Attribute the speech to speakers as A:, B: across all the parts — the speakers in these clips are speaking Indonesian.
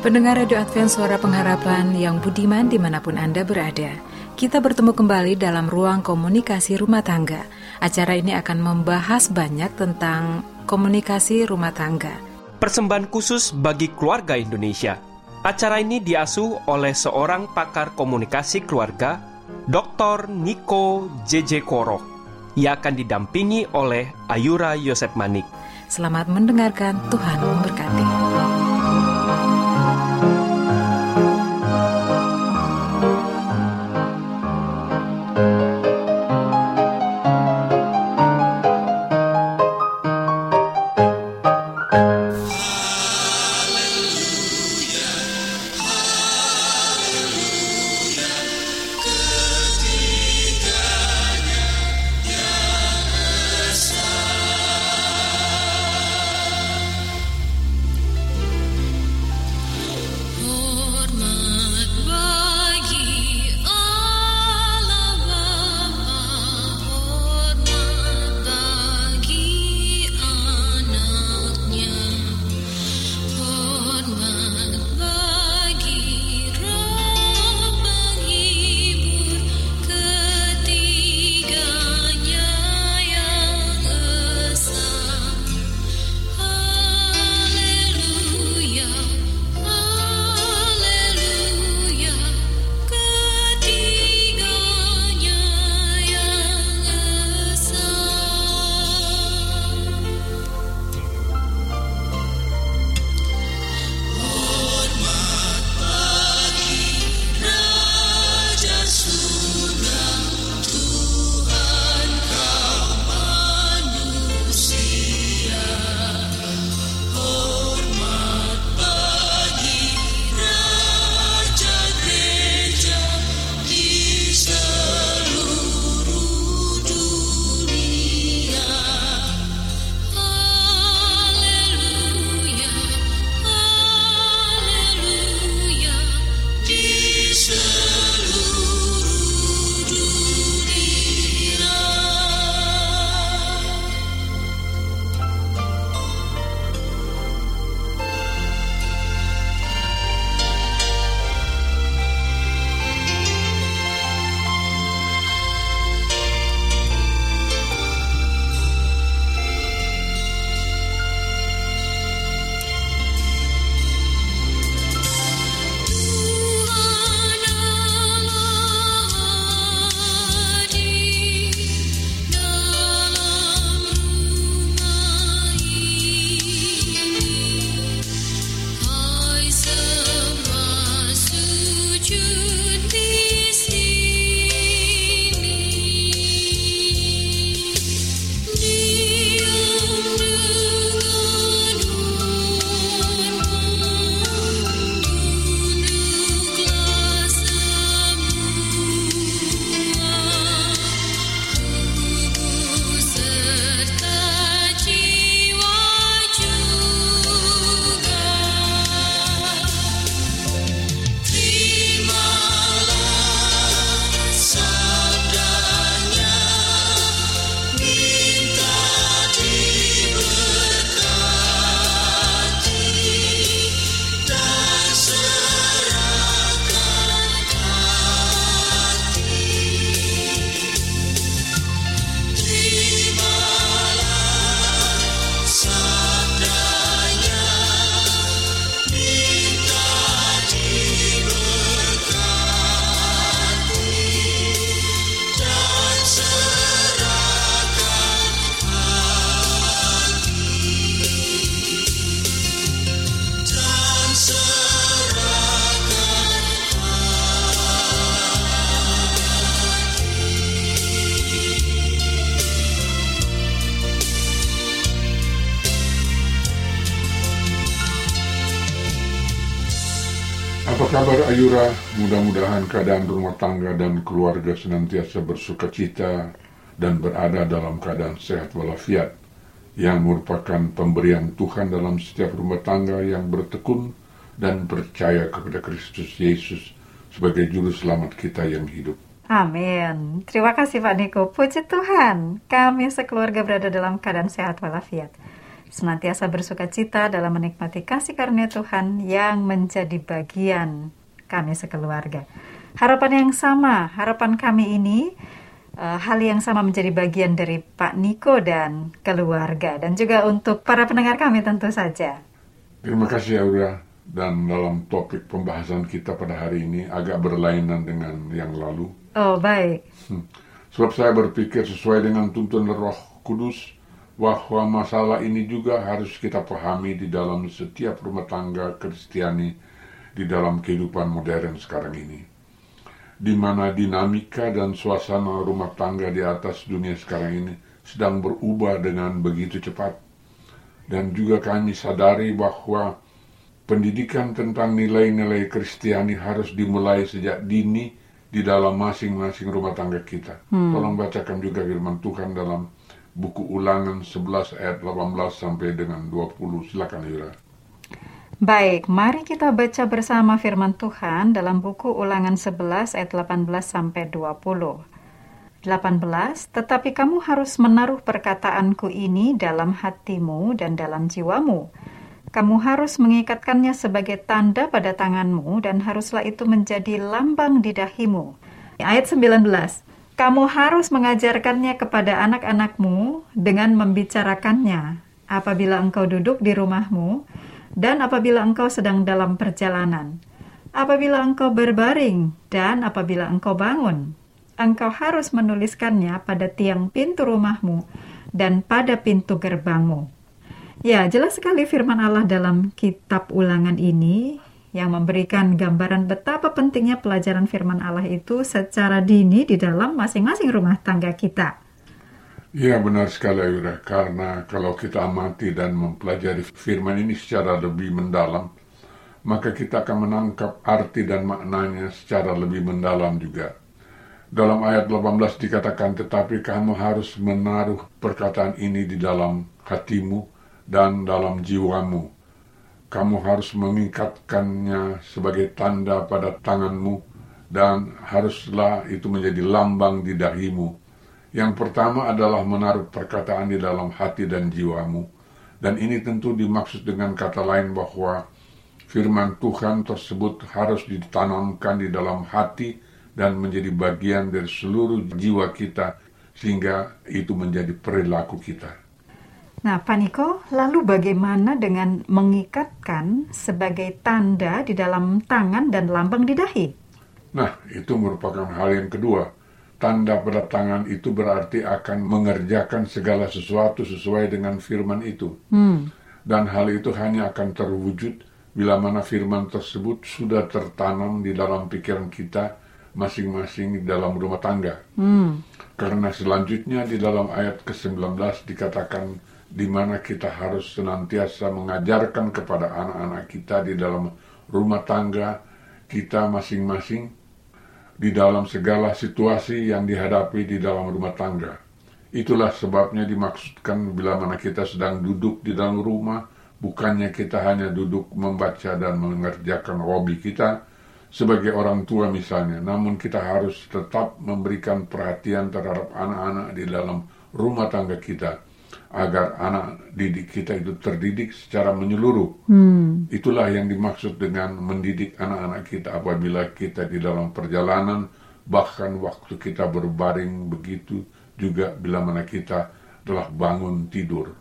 A: Pendengar Radio Advent Suara Pengharapan yang budiman di mana pun Anda berada, kita bertemu kembali dalam ruang komunikasi rumah tangga. Acara ini akan membahas banyak tentang komunikasi rumah tangga.
B: Persembahan khusus bagi keluarga Indonesia. Acara ini diasuh oleh seorang pakar komunikasi keluarga, Dr. Niko JJ Koro. Ia akan didampingi oleh Ayura Yosep Manik.
A: Selamat mendengarkan, Tuhan memberkati.
C: Kabar Ayura? Mudah-mudahan keadaan rumah tangga dan keluarga senantiasa bersuka cita dan berada dalam keadaan sehat walafiat yang merupakan pemberian Tuhan dalam setiap rumah tangga yang bertekun dan percaya kepada Kristus Yesus sebagai juru selamat kita yang hidup.
D: Amin. Terima kasih Pak Niko. Puji Tuhan, kami sekeluarga berada dalam keadaan sehat walafiat senantiasa bersuka cita dalam menikmati kasih karunia Tuhan yang menjadi bagian kami sekeluarga. Harapan yang sama, harapan kami ini uh, hal yang sama menjadi bagian dari Pak Niko dan keluarga dan juga untuk para pendengar kami tentu saja.
C: Terima kasih Aura dan dalam topik pembahasan kita pada hari ini agak berlainan dengan yang lalu.
D: Oh baik.
C: Hmm. Sebab saya berpikir sesuai dengan tuntunan Roh Kudus bahwa masalah ini juga harus kita pahami di dalam setiap rumah tangga Kristiani di dalam kehidupan modern sekarang ini. Di mana dinamika dan suasana rumah tangga di atas dunia sekarang ini sedang berubah dengan begitu cepat. Dan juga kami sadari bahwa pendidikan tentang nilai-nilai Kristiani harus dimulai sejak dini di dalam masing-masing rumah tangga kita. Hmm. Tolong bacakan juga firman Tuhan dalam buku ulangan 11 ayat 18 sampai dengan 20. Silakan Yura.
D: Baik, mari kita baca bersama firman Tuhan dalam buku ulangan 11 ayat 18 sampai 20. 18. Tetapi kamu harus menaruh perkataanku ini dalam hatimu dan dalam jiwamu. Kamu harus mengikatkannya sebagai tanda pada tanganmu dan haruslah itu menjadi lambang di dahimu. Ayat 19 kamu harus mengajarkannya kepada anak-anakmu dengan membicarakannya apabila engkau duduk di rumahmu dan apabila engkau sedang dalam perjalanan, apabila engkau berbaring dan apabila engkau bangun. Engkau harus menuliskannya pada tiang pintu rumahmu dan pada pintu gerbangmu. Ya, jelas sekali firman Allah dalam kitab ulangan ini yang memberikan gambaran betapa pentingnya pelajaran firman Allah itu secara dini di dalam masing-masing rumah tangga kita.
C: Iya benar sekali Ayura, karena kalau kita amati dan mempelajari firman ini secara lebih mendalam, maka kita akan menangkap arti dan maknanya secara lebih mendalam juga. Dalam ayat 18 dikatakan, tetapi kamu harus menaruh perkataan ini di dalam hatimu dan dalam jiwamu, kamu harus mengikatkannya sebagai tanda pada tanganmu dan haruslah itu menjadi lambang di dahimu. Yang pertama adalah menaruh perkataan di dalam hati dan jiwamu. Dan ini tentu dimaksud dengan kata lain bahwa firman Tuhan tersebut harus ditanamkan di dalam hati dan menjadi bagian dari seluruh jiwa kita sehingga itu menjadi perilaku kita.
D: Nah, Pak Niko, lalu bagaimana dengan mengikatkan sebagai tanda di dalam tangan dan lambang di dahi?
C: Nah, itu merupakan hal yang kedua. Tanda pada tangan itu berarti akan mengerjakan segala sesuatu sesuai dengan firman itu. Hmm. Dan hal itu hanya akan terwujud bila mana firman tersebut sudah tertanam di dalam pikiran kita masing-masing di dalam rumah tangga. Hmm. Karena selanjutnya di dalam ayat ke-19 dikatakan di mana kita harus senantiasa mengajarkan kepada anak-anak kita di dalam rumah tangga kita masing-masing di dalam segala situasi yang dihadapi di dalam rumah tangga. Itulah sebabnya dimaksudkan bila mana kita sedang duduk di dalam rumah, bukannya kita hanya duduk membaca dan mengerjakan hobi kita sebagai orang tua misalnya, namun kita harus tetap memberikan perhatian terhadap anak-anak di dalam rumah tangga kita agar anak didik kita itu terdidik secara menyeluruh. Hmm. Itulah yang dimaksud dengan mendidik anak-anak kita apabila kita di dalam perjalanan, bahkan waktu kita berbaring begitu juga bila mana kita telah bangun tidur.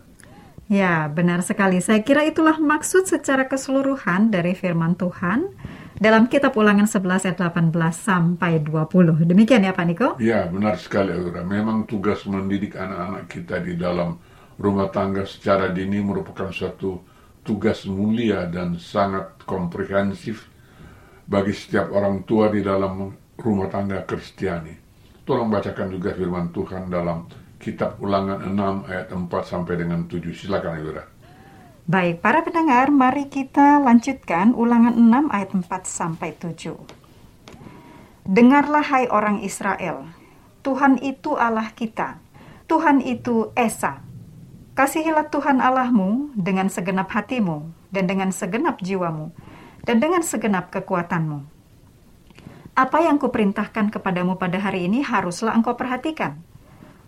D: Ya, benar sekali. Saya kira itulah maksud secara keseluruhan dari firman Tuhan dalam kitab ulangan 11 ayat 18 sampai 20. Demikian ya Pak Niko?
C: Ya, benar sekali Aura. Memang tugas mendidik anak-anak kita di dalam rumah tangga secara dini merupakan suatu tugas mulia dan sangat komprehensif bagi setiap orang tua di dalam rumah tangga Kristiani. Tolong bacakan juga firman Tuhan dalam kitab ulangan 6 ayat 4 sampai dengan 7. Silakan Yura.
D: Baik, para pendengar, mari kita lanjutkan ulangan 6 ayat 4 sampai 7. Dengarlah hai orang Israel, Tuhan itu Allah kita, Tuhan itu Esa. Kasihilah Tuhan Allahmu dengan segenap hatimu dan dengan segenap jiwamu dan dengan segenap kekuatanmu. Apa yang kuperintahkan kepadamu pada hari ini haruslah engkau perhatikan.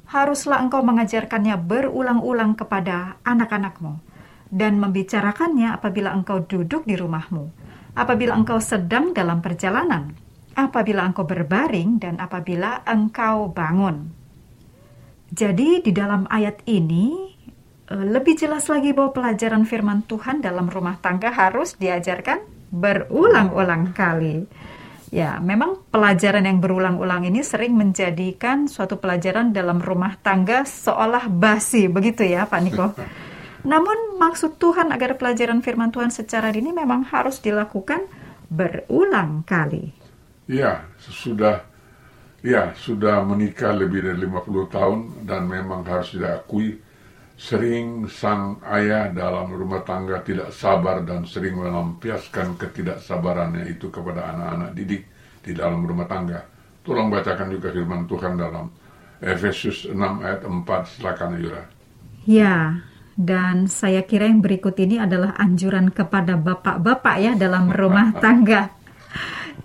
D: Haruslah engkau mengajarkannya berulang-ulang kepada anak-anakmu dan membicarakannya apabila engkau duduk di rumahmu, apabila engkau sedang dalam perjalanan, apabila engkau berbaring, dan apabila engkau bangun. Jadi, di dalam ayat ini lebih jelas lagi bahwa pelajaran firman Tuhan dalam rumah tangga harus diajarkan berulang-ulang kali. Ya, memang pelajaran yang berulang-ulang ini sering menjadikan suatu pelajaran dalam rumah tangga seolah basi, begitu ya, Pak Niko? Namun maksud Tuhan agar pelajaran firman Tuhan secara dini memang harus dilakukan berulang kali.
C: Ya, sudah ya sudah menikah lebih dari 50 tahun dan memang harus diakui sering sang ayah dalam rumah tangga tidak sabar dan sering melampiaskan ketidaksabarannya itu kepada anak-anak didik di dalam rumah tangga. Tolong bacakan juga firman Tuhan dalam Efesus 6 ayat 4 silakan Yura.
D: Ya, dan saya kira yang berikut ini adalah anjuran kepada bapak-bapak ya dalam rumah tangga.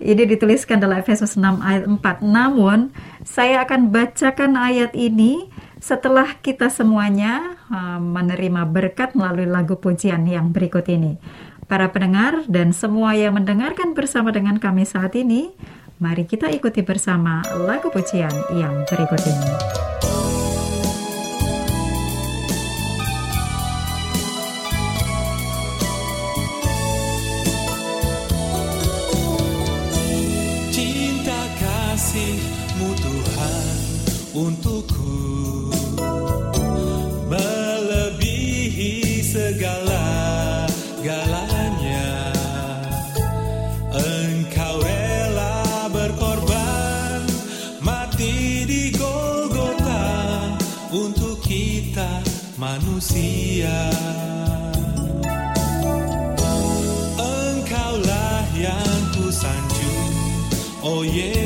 D: Ini dituliskan dalam Efesus 6 ayat 4. Namun, saya akan bacakan ayat ini setelah kita semuanya uh, menerima berkat melalui lagu pujian yang berikut ini. Para pendengar dan semua yang mendengarkan bersama dengan kami saat ini, mari kita ikuti bersama lagu pujian yang berikut ini.
E: kasihmu Tuhan untukku manusia. Engkaulah yang ku sanjung. Oh Yesus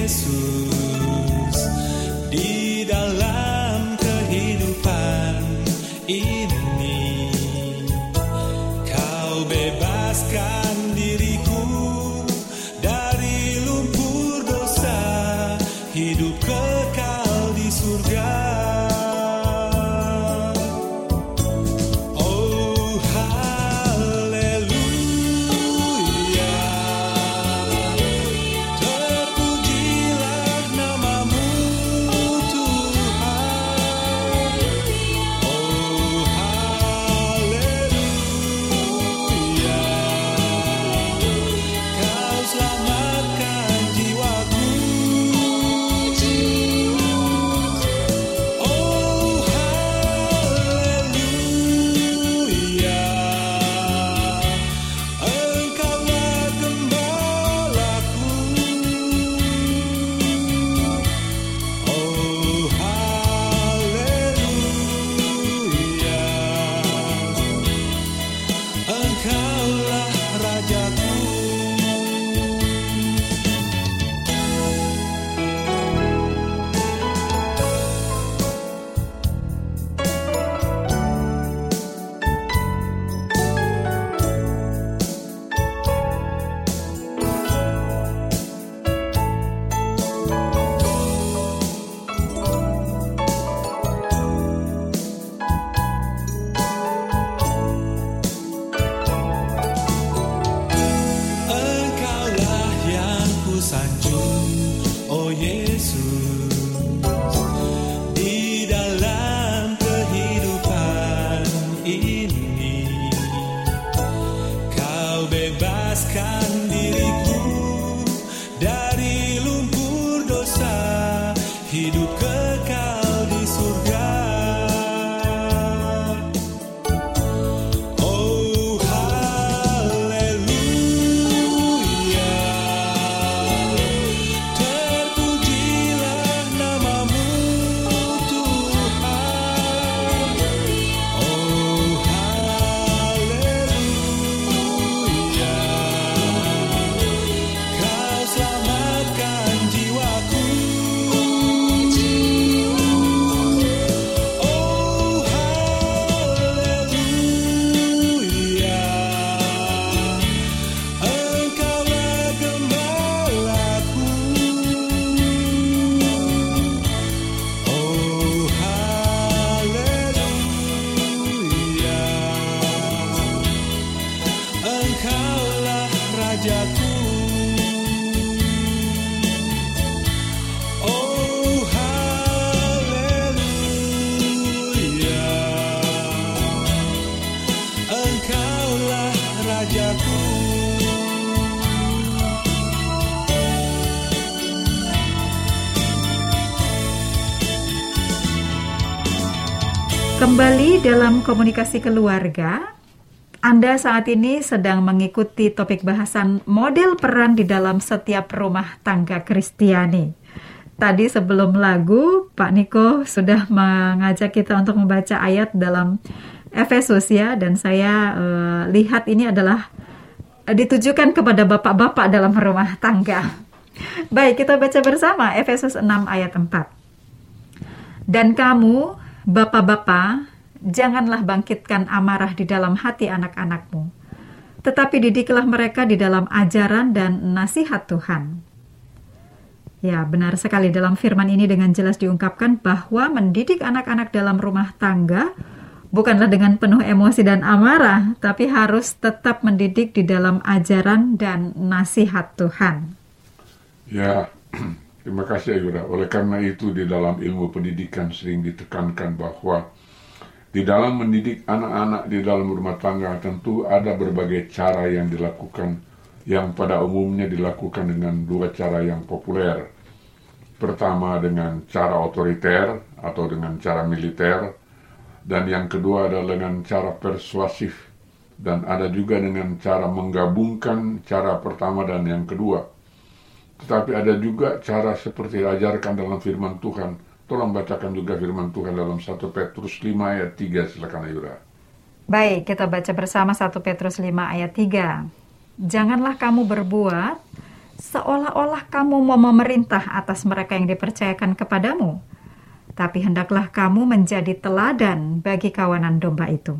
D: Kembali dalam komunikasi keluarga, Anda saat ini sedang mengikuti topik bahasan model peran di dalam setiap rumah tangga Kristiani. Tadi sebelum lagu, Pak Niko sudah mengajak kita untuk membaca ayat dalam Efesus ya, dan saya uh, lihat ini adalah uh, ditujukan kepada bapak-bapak dalam rumah tangga. Baik, kita baca bersama Efesus 6 ayat 4. Dan kamu, bapak-bapak, janganlah bangkitkan amarah di dalam hati anak-anakmu, tetapi didiklah mereka di dalam ajaran dan nasihat Tuhan. Ya, benar sekali dalam firman ini dengan jelas diungkapkan bahwa mendidik anak-anak dalam rumah tangga bukanlah dengan penuh emosi dan amarah, tapi harus tetap mendidik di dalam ajaran dan nasihat Tuhan.
C: Ya, terima kasih Ayura. Oleh karena itu di dalam ilmu pendidikan sering ditekankan bahwa di dalam mendidik anak-anak di dalam rumah tangga tentu ada berbagai cara yang dilakukan yang pada umumnya dilakukan dengan dua cara yang populer. Pertama dengan cara otoriter atau dengan cara militer dan yang kedua adalah dengan cara persuasif dan ada juga dengan cara menggabungkan cara pertama dan yang kedua. Tetapi ada juga cara seperti diajarkan dalam firman Tuhan Tolong bacakan juga firman Tuhan dalam 1 Petrus 5 ayat 3, silakan Ayura.
D: Baik, kita baca bersama 1 Petrus 5 ayat 3. Janganlah kamu berbuat seolah-olah kamu mau memerintah atas mereka yang dipercayakan kepadamu, tapi hendaklah kamu menjadi teladan bagi kawanan domba itu.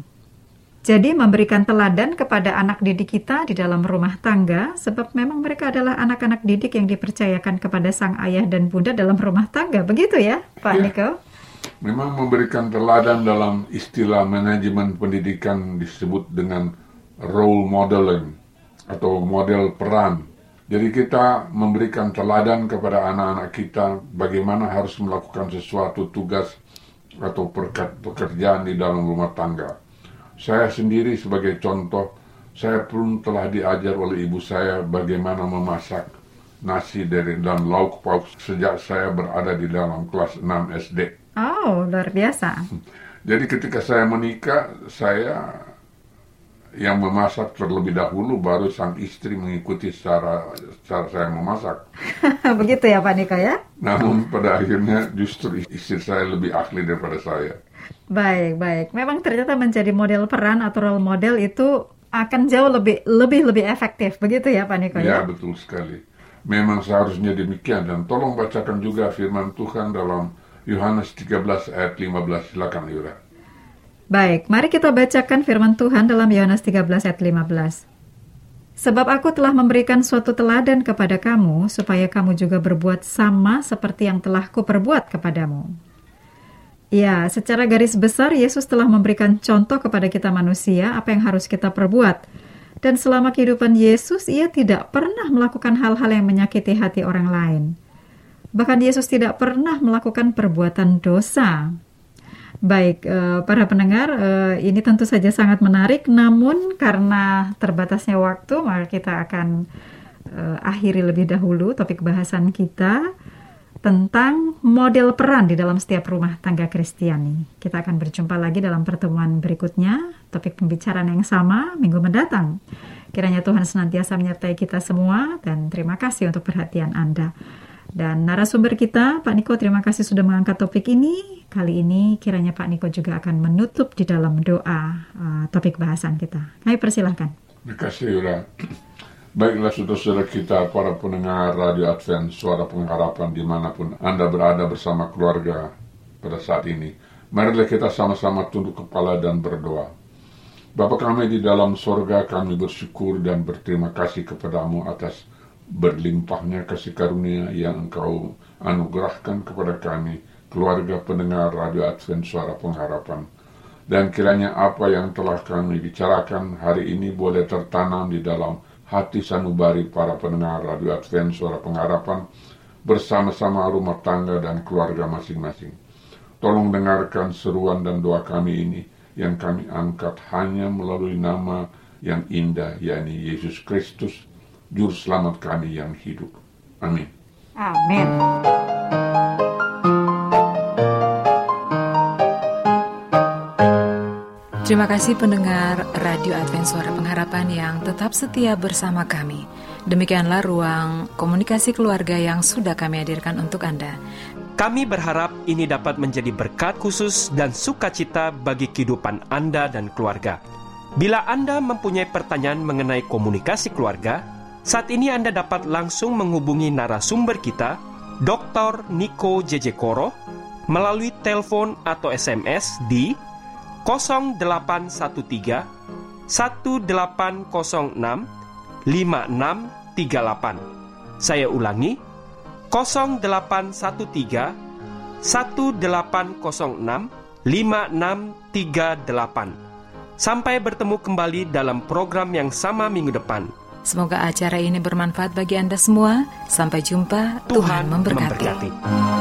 D: Jadi memberikan teladan kepada anak didik kita di dalam rumah tangga sebab memang mereka adalah anak-anak didik yang dipercayakan kepada sang ayah dan bunda dalam rumah tangga. Begitu ya, Pak ya. Niko?
C: Memang memberikan teladan dalam istilah manajemen pendidikan disebut dengan role modeling atau model peran. Jadi kita memberikan teladan kepada anak-anak kita bagaimana harus melakukan sesuatu tugas atau pekerjaan di dalam rumah tangga saya sendiri sebagai contoh, saya pun telah diajar oleh ibu saya bagaimana memasak nasi dari dan lauk pauk sejak saya berada di dalam kelas 6 SD.
D: Oh, luar biasa.
C: Jadi ketika saya menikah, saya yang memasak terlebih dahulu baru sang istri mengikuti cara cara saya memasak.
D: Begitu ya Pak Niko ya?
C: Namun pada akhirnya justru istri saya lebih ahli daripada saya.
D: Baik, baik. Memang ternyata menjadi model peran atau role model itu akan jauh lebih lebih lebih efektif, begitu ya Pak Niko
C: ya? Ya, betul sekali. Memang seharusnya demikian dan tolong bacakan juga firman Tuhan dalam Yohanes 13 ayat 15. Silakan Yura.
D: Baik, mari kita bacakan firman Tuhan dalam Yohanes 13 ayat 15. Sebab aku telah memberikan suatu teladan kepada kamu, supaya kamu juga berbuat sama seperti yang telah kuperbuat kepadamu. Ya, secara garis besar Yesus telah memberikan contoh kepada kita manusia apa yang harus kita perbuat. Dan selama kehidupan Yesus, ia tidak pernah melakukan hal-hal yang menyakiti hati orang lain. Bahkan Yesus tidak pernah melakukan perbuatan dosa. Baik, eh, para pendengar, eh, ini tentu saja sangat menarik, namun karena terbatasnya waktu, maka kita akan eh, akhiri lebih dahulu topik bahasan kita tentang model peran di dalam setiap rumah tangga Kristiani. Kita akan berjumpa lagi dalam pertemuan berikutnya, topik pembicaraan yang sama minggu mendatang. Kiranya Tuhan senantiasa menyertai kita semua dan terima kasih untuk perhatian Anda. Dan narasumber kita, Pak Niko, terima kasih sudah mengangkat topik ini. Kali ini kiranya Pak Niko juga akan menutup di dalam doa uh, topik bahasan kita. Kami persilahkan.
C: Terima kasih, Yura. Baiklah saudara-saudara kita, para pendengar Radio Advent, suara pengharapan di mana pun Anda berada bersama keluarga pada saat ini. Marilah kita sama-sama tunduk kepala dan berdoa. Bapa kami di dalam sorga, kami bersyukur dan berterima kasih kepadamu atas berlimpahnya kasih karunia yang engkau anugerahkan kepada kami, keluarga pendengar Radio Advent Suara Pengharapan. Dan kiranya apa yang telah kami bicarakan hari ini boleh tertanam di dalam hati sanubari para pendengar Radio Advent Suara Pengharapan bersama-sama rumah tangga dan keluarga masing-masing. Tolong dengarkan seruan dan doa kami ini yang kami angkat hanya melalui nama yang indah, yakni Yesus Kristus, Juru Selamat kami yang hidup. Amin.
D: Amin.
A: Terima kasih pendengar Radio Advent Suara Pengharapan yang tetap setia bersama kami. Demikianlah ruang komunikasi keluarga yang sudah kami hadirkan untuk Anda.
F: Kami berharap ini dapat menjadi berkat khusus dan sukacita bagi kehidupan Anda dan keluarga. Bila Anda mempunyai pertanyaan mengenai komunikasi keluarga, saat ini Anda dapat langsung menghubungi narasumber kita, Dr. Niko JJ Koro, melalui telepon atau SMS di 0813 1806 5638. Saya ulangi 0813 1806 5638. Sampai bertemu kembali dalam program yang sama minggu depan.
A: Semoga acara ini bermanfaat bagi Anda semua. Sampai jumpa. Tuhan, memberkati.
F: memberkati.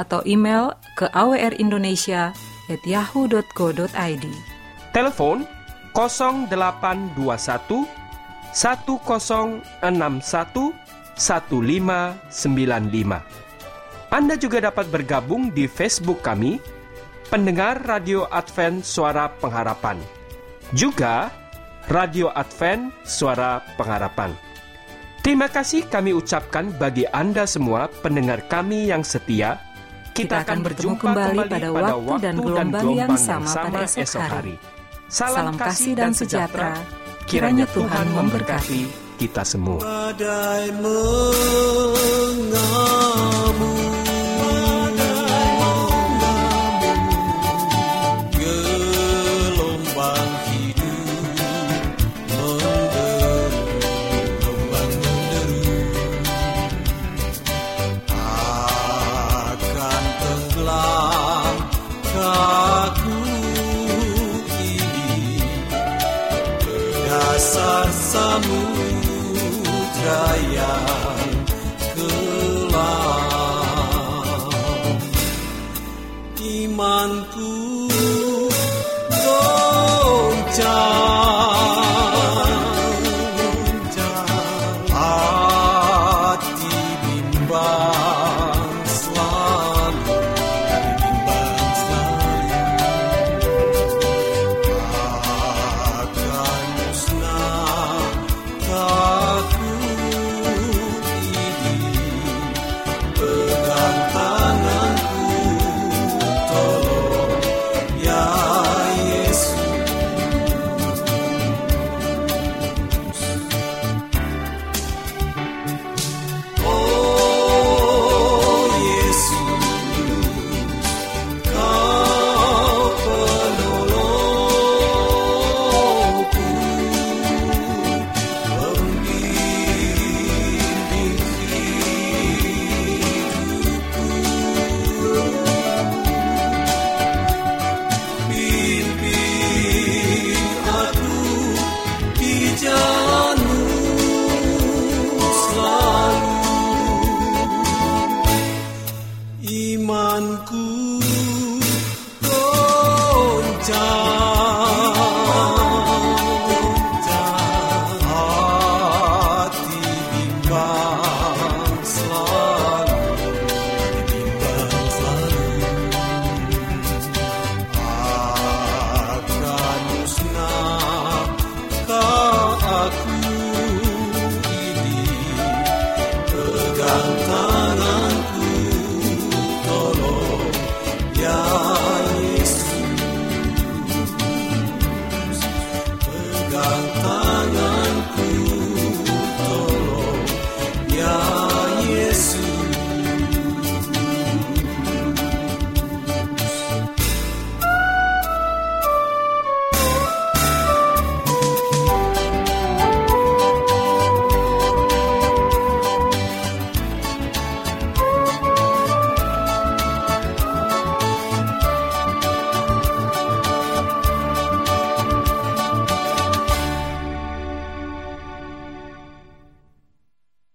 A: atau email ke awrindonesia@yahoo.co.id.
F: Telepon 0821 1061 1595. Anda juga dapat bergabung di Facebook kami, pendengar Radio Advent Suara Pengharapan. Juga Radio Advent Suara Pengharapan. Terima kasih kami ucapkan bagi Anda semua pendengar kami yang setia.
A: Kita akan bertemu kembali pada waktu dan gelombang yang sama pada esok hari. Salam kasih dan sejahtera. Kiranya Tuhan memberkati
F: kita semua.
E: badai mengamuk